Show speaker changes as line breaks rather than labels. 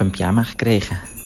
een pyjama gekregen.